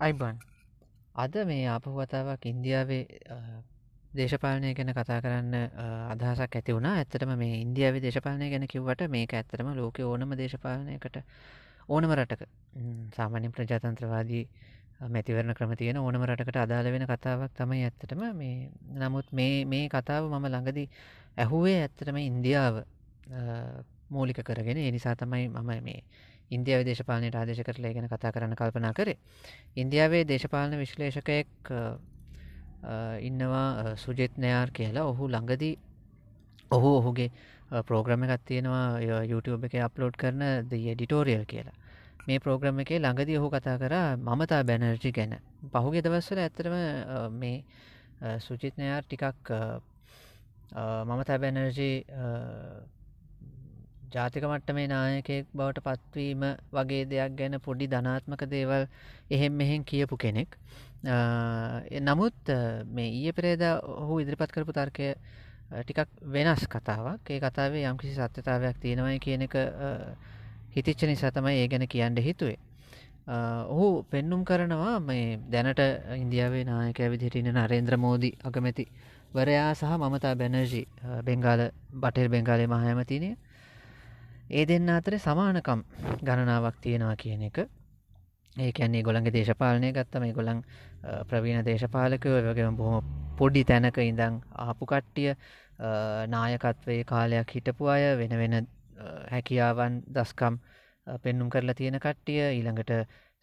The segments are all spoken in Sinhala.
අයිබන්. අද මේ ආපහුවතාවක් ඉන්දියාවේ දේශපාලනය ගැන කතා කරන්න අදහසක් ඇති වුණා. ඇත්තටම මේ ඉන්දියාව දේශපාලනය ගැන කිව්වට මේක ඇත්තටම ලෝක ඕනම දේශපාලනයකට ඕනම රටක සාමාන්‍ය ප්‍රජාතන්ත්‍රවාදී මැතිවරණ ක්‍රම තියෙන ඕනම රටකට අදාළ වෙන කතාවක් තමයි ඇත්තටම මේ නමුත් මේ මේ කතාව මම ළඟදී ඇහුවේ ඇත්තටම ඉන්දියාව මූලික කරගෙන. එනිසා තමයි මම මේ ඉන්දියාව දේශපාලනයට ආදේශ කරලා ගැන කතා කරන්න කල්පනා කරේ. ඉන්දියාවේ දේශපාලන විශ්ලේෂකයෙක් ඉන්නවා සුජෙත් නයාර් කියලා. ඔහු ළඟදී ඔහු ඔහුගේ ප්‍රෝග්‍රම එකත් තියෙනවා YouTube එක අප්ලෝඩ් කරන ද එඩිටෝරියල් කියලා. මේ ප්‍රෝග්‍රම එකේ ළඟදී ඔහු කතා කර මමතා බැනර්ජි ගැන. පහුගේ දවස්සල ඇතරම මේ සුචිත් නයාර් ටිකක් මමතා බැනර්ජී ජාතික මට්ට මේ නායකෙක් බවට පත්වීම වගේ දෙයක් ගැන පොඩි ධනාත්මක දේවල් එහෙම් මෙහෙන් කියපු කෙනෙක්. නමුත් මේ ඊය පෙරේද ඔහු ඉදිරිපත් කරපු තර්කය ටිකක් වෙනස් කතාවක්. ඒ කතාවේ යම්කිසි සත්‍යතාවයක් තියෙනවයි කියන එක හිතිච්ච නිසා තමයි ඒ ගැන කියන්න හිතුවේ. ඔහු පෙන්නුම් කරනවා මේ දැනට ඉන්දියාවේ නායකය විදිහටින නරේන්ද්‍ර මෝදි අගමැති වරයා සහ මමතා බැනර්ජී බෙංගාල බටෙල් බෙංගාලේ මහයමතිනය ඒ දෙන්න අතර සමානකම් ගණනාවක් තියෙනවා කියන එක. ඒ ඇන්නේ ගොළන්ගේ දේශපාලනය ගත්තම ගොළන් ප්‍රවීණ දේශපාලකව වගේම බොහොම පොඩි තැනක ඉඳං ආපු කට්ටිය නායකත්වයේ කාලයක් හිටපු අය වෙන වෙන හැකියාවන් දස්කම් පෙන්නුම් කරලා තියෙන කට්ටිය. ඊළඟට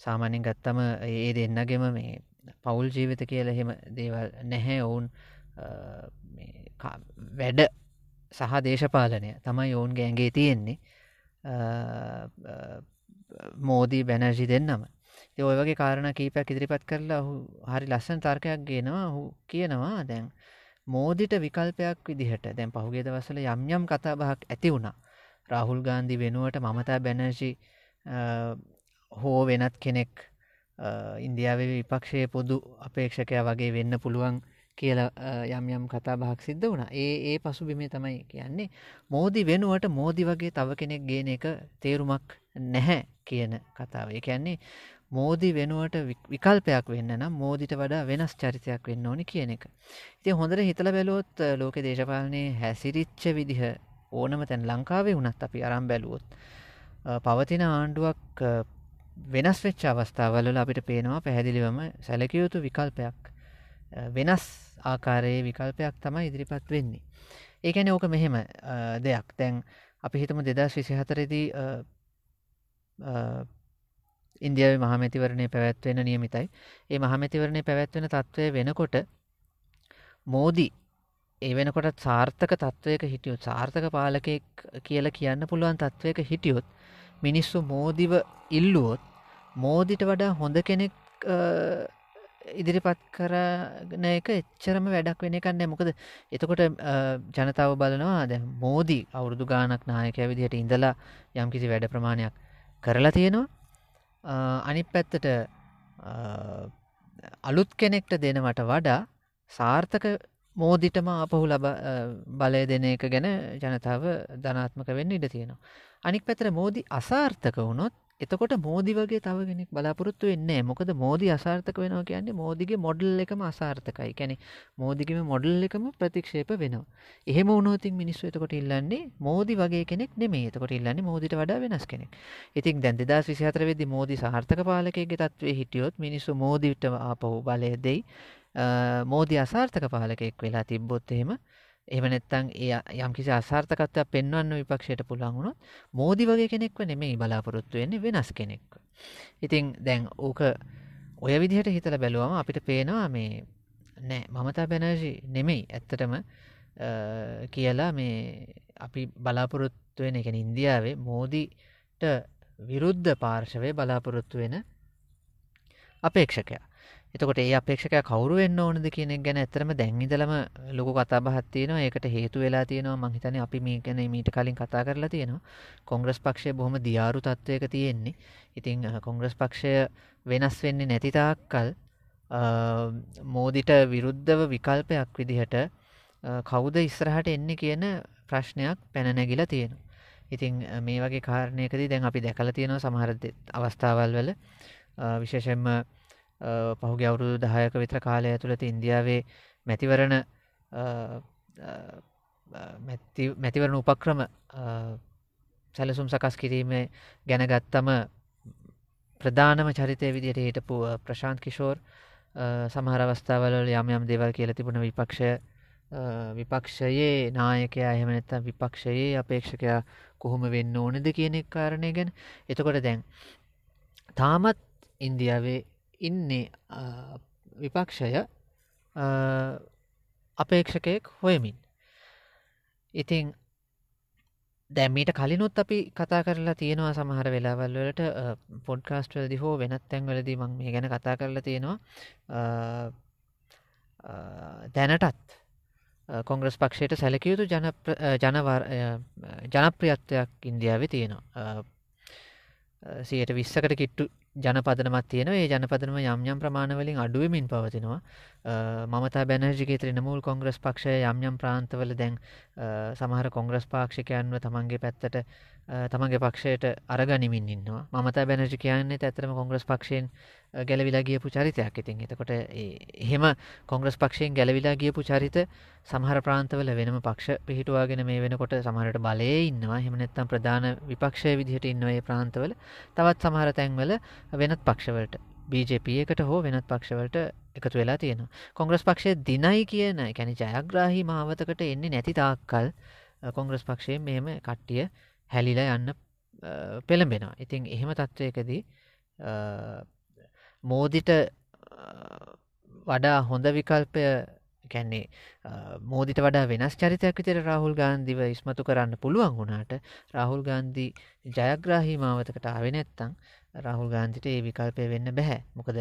සාමාන්‍යෙන් ගත්තම ඒ දෙන්නගෙම මේ පවුල් ජීවිත කියල එහෙම දේවල් නැහැ. ඔවුන් වැඩ සහ දේශපාලනය තමයි ඔවුන්ගේ ඇගේ තියෙන්නේ. මෝදී බැනර්ජි දෙන්නම. ඔය වගේ කාරණ කීපයක් ඉදිරිපත් කරලා හු හරි ලස්සන තර්කයක් ගෙනවා. හු කියනවා දැන් මෝදිට විකල්පයක් විදිහට දැන් පහුගේ දවසල යම් යම් කතා බහක් ඇති වුණා. රාහුල් ගාන්ධි වෙනුවට මමතා බැනර්ජි හෝ වෙනත් කෙනෙක් ඉන්දියාවේ විපක්ෂයේ පොදු අපේක්ෂකය වගේ වෙන්න පුළුවන් කියලා යම් යම් කතා බහක් සිද්ධ වුණ. ඒ ඒ පසු බිමේ තමයි කියන්නේ මෝදි වෙනුවට මෝදි වගේ තව කෙනෙක් ගේන එක තේරුමක් නැහැ කියන කතාව. කියන්නේ මෝදි වෙනුවට විකල්පයක් වෙන්න නම් මෝදිට වඩා වෙනස් චරිතයක් වෙන්න ඕනි කියන එක. ඉති හොඳට හිතල බැලුවොත් ලෝක දේශපාලනය හැසිරිච්ච විදිහ ඕනම තැන් ලංකාවේ වුණත් අපි අරම් බැලුවොත් පවතින ආණ්ඩුවක් වෙනස් වෙච්ච අවස්ථාවල අපිට පේනවා පැහැදිලිවම සැලකයුතු විකල්පයක් වෙනස් ආකාරයේ විකල්පයක් තමයි ඉදිරිපත් වෙන්නේ. ඒකැන ඕක මෙහෙම දෙයක් තැන් අපි හිතම දෙදස් විසි හතරෙදී ඉන්දියාව මහමැතිවරණය පැවැත්වෙන නියමිතයි ඒ මහමැතිවරණය පැවැත්වෙන තත්ත්වය වෙනකොට මෝදී ඒ වෙනකොට සාර්ථක තත්ත්වයක හිටියොත් සාර්ථක පාලකෙක් කියල කියන්න පුළුවන් තත්ත්වයක හිටියොත් මිනිස්සු මෝදිව ඉල්ලුවොත් මෝදිට වඩා හොඳ කෙනෙක් ඉදිරිපත් කරන එක එච්චරම වැඩක් වෙන එකන්න මොකද එතකොට ජනතාව බලනවා දැ මෝදී අවුරුදු ගානක් නායකය විදිහට ඉඳලා යම් කිසි වැඩ ප්‍රමාණයක් කරලා තියෙනවා අනිත් පැත්තට අලුත් කෙනෙක්ට දෙනවට වඩා සාර්ථක මෝදිටම අපහු ලබ බලය දෙන එක ගැන ජනතාව ධනාත්මක වෙන්න ඉඩ තියෙනවා. අනික් පැතර මෝදි අසාර්ථක වුණොත් එතකොට මෝදි වගේ තවගෙනෙක් බලාපොරොත්තු වෙන්නේ මොකද මෝදි අසාර්ථක වෙනවා කියන්නේ මෝදිගේ මොඩල් එකම අසාර්ථකයි. කැනෙ මෝදිගම මොඩල් එකම ප්‍රතික්ෂේප වෙනවා. එහෙම උනෝතින් මිනිස්සු එතකොට ඉල්ලන්නේ මෝදි වගේ කෙනෙක් නෙමේ එතකොට ඉල්ලන්නේ මෝදිට වඩා වෙනස් කෙනෙක්. ඉතින් දැන් දෙදස් විසිහතර වෙදදි මෝදි සාර්ථක පාලකයගේ තත්වේ හිටියොත් මිනිස්සු මෝදිවිට ආපහු බලය දෙයි. මෝදි අසාර්ථක පාලකෙක් වෙලා තිබ්බොත් එහෙම එහෙම නැත්තං ඒ යම්කිසි අසාර්ථකත්වයක් පෙන්වන්න විපක්ෂයට පුළන් වුණොත් මෝදි වගේ කෙනෙක්ව නෙමෙයි බලාපොරොත්තු වෙන්නේ වෙනස් කෙනෙක්ව. ඉතිං දැන් ඕක ඔය විදිහට හිතල බැලුවම අපිට පේනවා මේ නෑ මමතා බැනර්ජි නෙමෙයි ඇත්තටම කියලා මේ අපි බලාපොරොත්තු වෙන එක ඉන්දියාවේ මෝදිට විරුද්ධ පාර්ශවය බලාපොරොත්තු වෙන අපේක්ෂකයා එතකොට ඒ අපේක්ෂක කවරු වෙන්න ඕනද කියන ගැන ඇතරම දැන්විදලම ලොක කතා බහත්තියනවා ඒකට හේතු වෙලා තියෙනවා. මහිතන අපි මේ ගැන මීට කලින් කතා කරලා තියෙනවා. කොංග්‍රස් පක්ෂය බොහොම දියාරු තත්ත්වයක තියෙන්නේ. ඉතිං කොංග්‍රස් පක්ෂය වෙනස් වෙන්නේ නැතිතාක්කල් මෝදිට විරුද්ධව විකල්පයක් විදිහට කවුද ඉස්රහට එන්න කියන ප්‍රශ්නයක් පැනනැගිලා තියෙනවා. ඉතිං මේ වගේ කාරණයකදී දැන් අපි දැකල තියෙනවා සමහරද අවස්ථාවල් වල. විශේෂෙන්ම පහුගේ අවුරුදු දහයක විතර කාලය ඇතුළත ඉන්දියාවේ මැතිවරණ මැතිවරණ උපක්‍රම සැලසුම් සකස් කිරීම ගැනගත්තම ප්‍රධානම චරිතය විදියට හිටපු ප්‍රශාන්ත් කිෂෝර්. සමහර අවස්ථාවල යම් යම් දේවල් කියල තිබුණ විපක්ෂය විපක්ෂයේ නායකයා එහෙම නැත්තම් විපක්ෂයේ අපේක්ෂකයා කොහොම වෙන්න ඕනද කියන කාරණය ගැන. එතකොට දැන් තාමත් ඉන්දියාවේ ඉන්නේ විපක්ෂය අපේක්ෂකයෙක් හොයමින්. ඉතිං දැමීට කලිනුත් අපි කතා කරලා තියෙනවා සමහර වෙලාවල් වලට පොඩ්කාස්ටල්දි හෝ වෙනත් තැන්වලදී මං මේ ගැන කතා කරලා තියෙනවා. දැනටත් කොංග්‍රස් පක්ෂයට සැලකයුතු ජනප්‍රියත්වයක් ඉන්දියාව තියෙනවා. සියට විස්සකට කිට්ටු ජනපදනමත් තියෙන ඒ ජනපදනම යම්යම් ප්‍රමාණවලින් අඩුවමින් පවතිනවා. මමතා බැනර්ජිගේ ත්‍රනමුල් කොංග්‍රස් පක්ෂය යම්යම් ප්‍රාන්තවල දැන් සමහර කොංග්‍රස් පාක්ෂිකයන්ව තමන්ගේ පැත්තට තමන්ගේ පක්ෂයට අරගනිමින් ඉන්නවා. මමතා බැනර්ජි කියන්නේ ඇතරම කොංග්‍රස් පක්ෂයෙන් ගැලවිලා ගියපු චරිතයක්. ඉතින් එතකොට එහෙම කොංග්‍රස් පක්ෂයෙන් ගැලවිලා ගියපු චරිත සමහර ප්‍රාන්තවල වෙනම පක්ෂ පිහිටුවාගෙන මේ වෙනකොට සමහරට බලය ඉන්නවා. හෙමනැත්තම් ප්‍රධාන විපක්ෂය විදිහට ඉන්නවඒ ප්‍රාන්තවල තවත් සමහර තැන්වල වෙනත් පක්ෂවලට BJP එකට හෝ වෙනත් පක්ෂවලට එකතු වෙලා තියෙනවා. කොංග්‍රස් පක්ෂය දිනයි කියන කැන ජයග්‍රාහි මාවතකට එන්නේ නැති තාක්කල් කොංග්‍රස් පක්ෂයෙන් මෙහෙම කට්ටිය හැලිලා යන්න පෙළඹෙනවා. ඉතින් එහෙම තත්ත්වයකදී මෝදිට වඩා හොඳ විකල්පය ගැන්නේ මෝදිට වඩා වෙනස් චරිතයක් විතර රාහුල් ගාන්ධිව ඉස්මතු කරන්න පුළුවන් වුණාට රාහුල් ගාන්ධී ජයග්‍රාහි මාවතකට ආවෙ නැත්තං රාහුල් ගාන්ධිට ඒ විකල්පය වෙන්න බැහැ. මොකද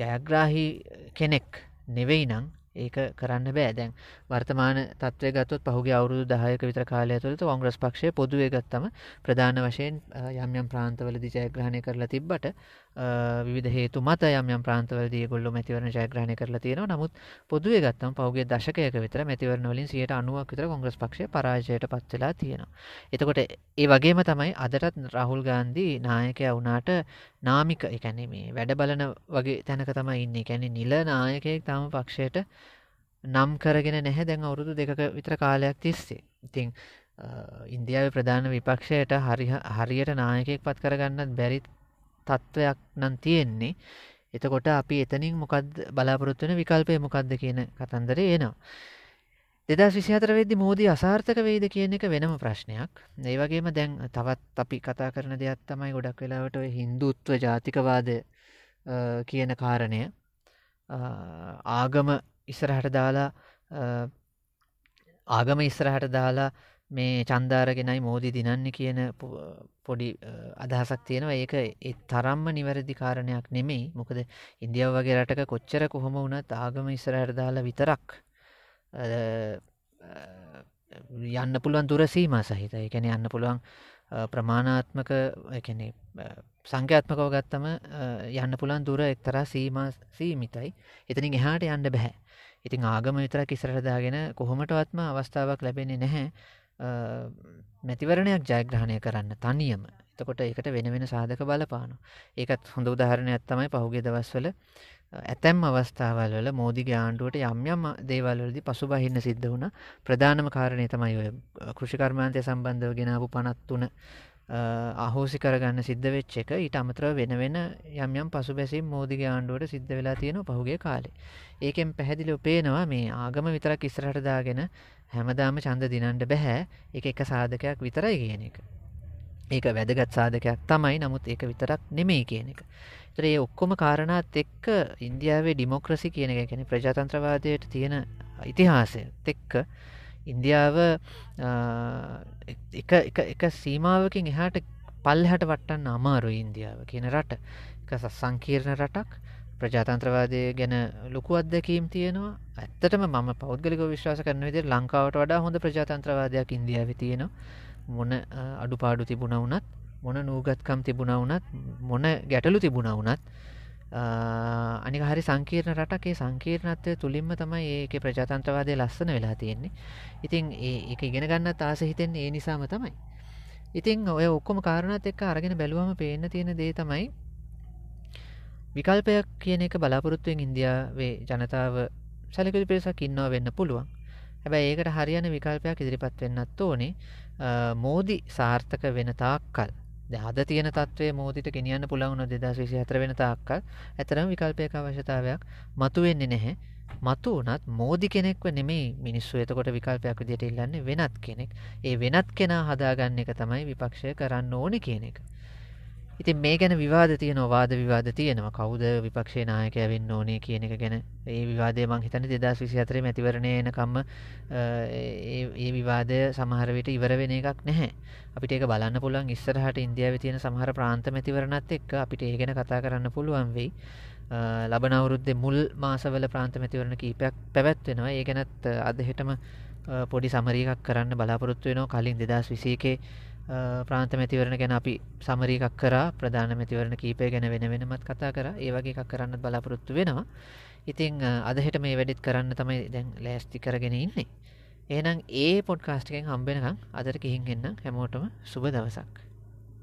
ජයග්‍රාහි කෙනෙක් නෙවෙයි නං ඒක කරන්න බෑ. දැන් වර්තමාන තත්වය ගත්තොත් පහුගේ අවුරුදු දහයක විතර කාලය තුළට කොංග්‍රස් පක්ෂය පොදුවේ ගත්තම ප්‍රධාන වශයෙන් යම්යම් ප්‍රාන්තවලදි ජයග්‍රහණය කරලා තිබ්බට විධ හේතු මත යම් ප්‍රාන්තවලදී ගොල්ල මැතිවරණ ජයග්‍රහණය කරලා තියෙනවා නමුත් පොදුවේ ගත්තම් පහුගේ දශකයක විතර මැතිවරණ වලින් සියට අනුවක් විතර කොංග්‍රස් පක්ෂය පරාජයට පත්වෙලා තියෙනවා. එතකොට ඒ වගේම තමයි අදටත් රාහුල් ගාන්ධී නායකය වුණාට නාමික එකැනේ මේ වැඩ බලන වගේ තැනක තමයි ඉන්න කැනෙ නිල නායකයෙක් තම පක්ෂයට නම් කරගෙන නැහැ දැන් අවුරුදු දෙක විතර කාලයක් තිස්සේ. ඉතිං ඉන්දියාව ප්‍රධාන විපක්ෂයට හරියට නායකෙක් පත් කරගන්නත් බැරිත් තත්ත්වයක් නම් තියෙන්නේ. එතකොට අපි එතනින් මොකද බලාපොරොත්වන විකල්පය මොකක්ද කියන කතන්දර එනවා. දෙදස් විසිහතර වෙද්දි මෝදී අසාර්ථක වේද කියන එක වෙනම ප්‍රශ්නයක්. ඒ වගේම දැන් තවත් අපි කතා කරන දෙයක් තමයි ගොඩක් වෙලාවට ඔය හින්දුත්ව ජාතිකවාද කියන කාරණය. ආගම ඉස්සරහට දාලා ආගම ඉස්සරහට දාලා මේ චන්දාරගෙනයි මෝදි දිනන්න කියන පොඩි අදහසක් තියෙනවා. ඒක ඒ තරම්ම නිවැරදි කාරණයක් නෙමෙයි. මොකද ඉන්දියාව වගේ රටක කොච්චර කොහොම වුණත් ආගම ඉස්සරහට දාලා විතරක් යන්න පුළුවන් දුර සීම සහිත. එකැන යන්න පුළුවන් ප්‍රමාණාත්මක එකනේ සංඛ්‍යාත්මකව ගත්තම යන්න පුළන් දුර එක්තරා සීම සීමිතයි. එතනින් එහාට යන්න බැහැ ඉතින් ආගම විතරක් ඉස්සරහදාගෙන කොහොමටවත්ම අවස්ථාවක් ලැබෙන්නේ නැහැ. මැතිවරණයක් ජයග්‍රහණය කරන්න තනියම එතකොට ඒකට වෙන වෙන සාධක බලපානු. ඒකත් හොඳ උදාහරණයක් තමයි පහුගේ දවස්වල ඇතැම් අවස්ථාවල් වල මෝදිගේ ආණ්ඩුවට යම් යම් දේවල්වලදී පසුබහින්න සිද්ධ වුණා. ප්‍රධානම කාරණේ තමයි ඔය කෘෂිකර්මාන්තය සම්බන්ධව ගෙනාවු 53 අහෝසි කරගන්න සිද්ධ වෙච්ච එක ඊට අමතරව වෙන වෙන යම් යම් පසුබැසීම් මෝදිගේ ආණ්ඩුවට සිද්ධ වෙලා තියෙනවා පහුගිය කාලේ. ඒකෙන් පැහැදිලිව පේනවා මේ ආගම විතරක් ඉස්සරහට දාගෙන හැමදාම ඡන්ද දිනන්න බෑ. ඒක එක සාධකයක් විතරයි කියන එක. ඒක වැදගත් සාධකයක් තමයි. නමුත් ඒක විතරක් නෙමෙයි කියන එක. ඒතර මේ ඔක්කොම කාරණාත් එක්ක ඉන්දියාවේ ඩිමොක්‍රසි කියන එක කියන්නේ ප්‍රජාතන්ත්‍රවාදයට තියෙන ඉතිහාසයත් එක්ක ඉන්දියාව එක සීමාවකින් එහාට පල්ලහට වටන්න අමාරු ඉන්දියාව කියන රට. එක සංකීර්ණ රටක්. ප්‍රජාතන්ත්‍රවාදය ගැන ලොකු අත්දැකීම් තියෙනවා. ඇත්තටම මම පෞද්ගලික විශ්වාස කරන විදිර ලංකාවට වඩා හොඳ ප්‍රජාතන්ත්‍රවාදයක් ඉන්දියාව තියෙනවා. මොන අඩුපාඩු තිබුණ වනත් මොන නූගත්කම් තිබුණ වනත් මොන ගැටලු තිබුණ වනත් අනික හරි සංකීර්ණ රටකේ සංකීර්ණත්වය තුළින්ම තමයි ඒක ප්‍රජාතන්ත්‍රවාදය ලස්සන වෙලා තියෙන්නේ ඉතින් ඒ එක ඉගෙන ගන්න තාස හිතෙන් ඒ නිසාම තමයි ඉතින් ඔය ඔක්කොම කාරණත් එක්ක අරගෙන බැලුවම පේන්න තියෙන දේ තමයි විකල්පයක් කියන එක බලාපොරොත්තුවෙන් ඉන්දියාවේ ජනතාව සැලකිලි පිරිසක් ඉන්නවා වෙන්න පුළුවන්. හැබැයි ඒකට හරියන විකල්පයක් ඉදිරිපත් වෙන්නත් ඕනේ. මෝදි සාර්ථක වෙන තාක්කල් අද තියෙන තත්ත්වය මෝදිට ගෙනියන්න පුළුවන් වුණොත් 2024 වෙන තාක්කල් ඇතරම විකල්පයක අවශ්‍යතාවයක් මතුවෙන්නේ නැහැ. මතු වුණත් මෝදි කෙනෙක්ව නෙමෙයි මිනිස්සු එතකොට විකල්පයක් විදිහට ඉල්ලන්නේ වෙනත් කෙනෙක්. ඒ වෙනත් කෙනා හදාගන්න එක තමයි විපක්ෂය කරන්න ඕනේ කියන එක. ඉතින් මේ ගැන විවාද තියෙනවා වාද විවාද තියෙනවා කවුද විපක්ෂේ නායකයා වෙන්න ඕනේ කියන එක ගැන ඒ විවාදය මං හිතන්නේ 2024 මැතිවරණය එනකම්ම ඒ විවාදය සමහර විට ඉවර වෙන එකක් නැහැ. අපිට ඒක බලන්න පුළුවන් ඉස්සරහට ඉන්දියාවේ තියෙන සමහර ප්‍රාන්ත මැතිවරණත් එක්ක අපිට ඒ ගැන කතා කරන්න පුළුවන් වෙයි. ලබන අවුරුද්දේ මුල් මාසවල ප්‍රාන්ත මැතිවරණ කීපයක් පැවැත්වෙනවා. ඒ ගැනත් අද හෙටම පොඩි සමරි එකක් කරන්න බලාපොරොත්තු වෙනවා. කලින් 2021 ප්‍රාන්ත මැතිවරණ ගැන අපි සමරී එකක් කරා ප්‍රධාන මැතිවරණ කීපය ගැන වෙන වෙනමත් කතා කරා ඒ වගේ එකක් කරන්න බලාපොරොත්තු වෙනවා. ඉතින් අදහෙට මේ වැඩිත් කරන්න තමයි දැන් ලෑස්ති කරගෙන ඉන්නේ. එහෙනම් ඒ පොඩ්කාස්ට් එකෙන් හම්බෙනකම් අදට ගිහින් එන්න හැමෝටම සුබ දවසක්.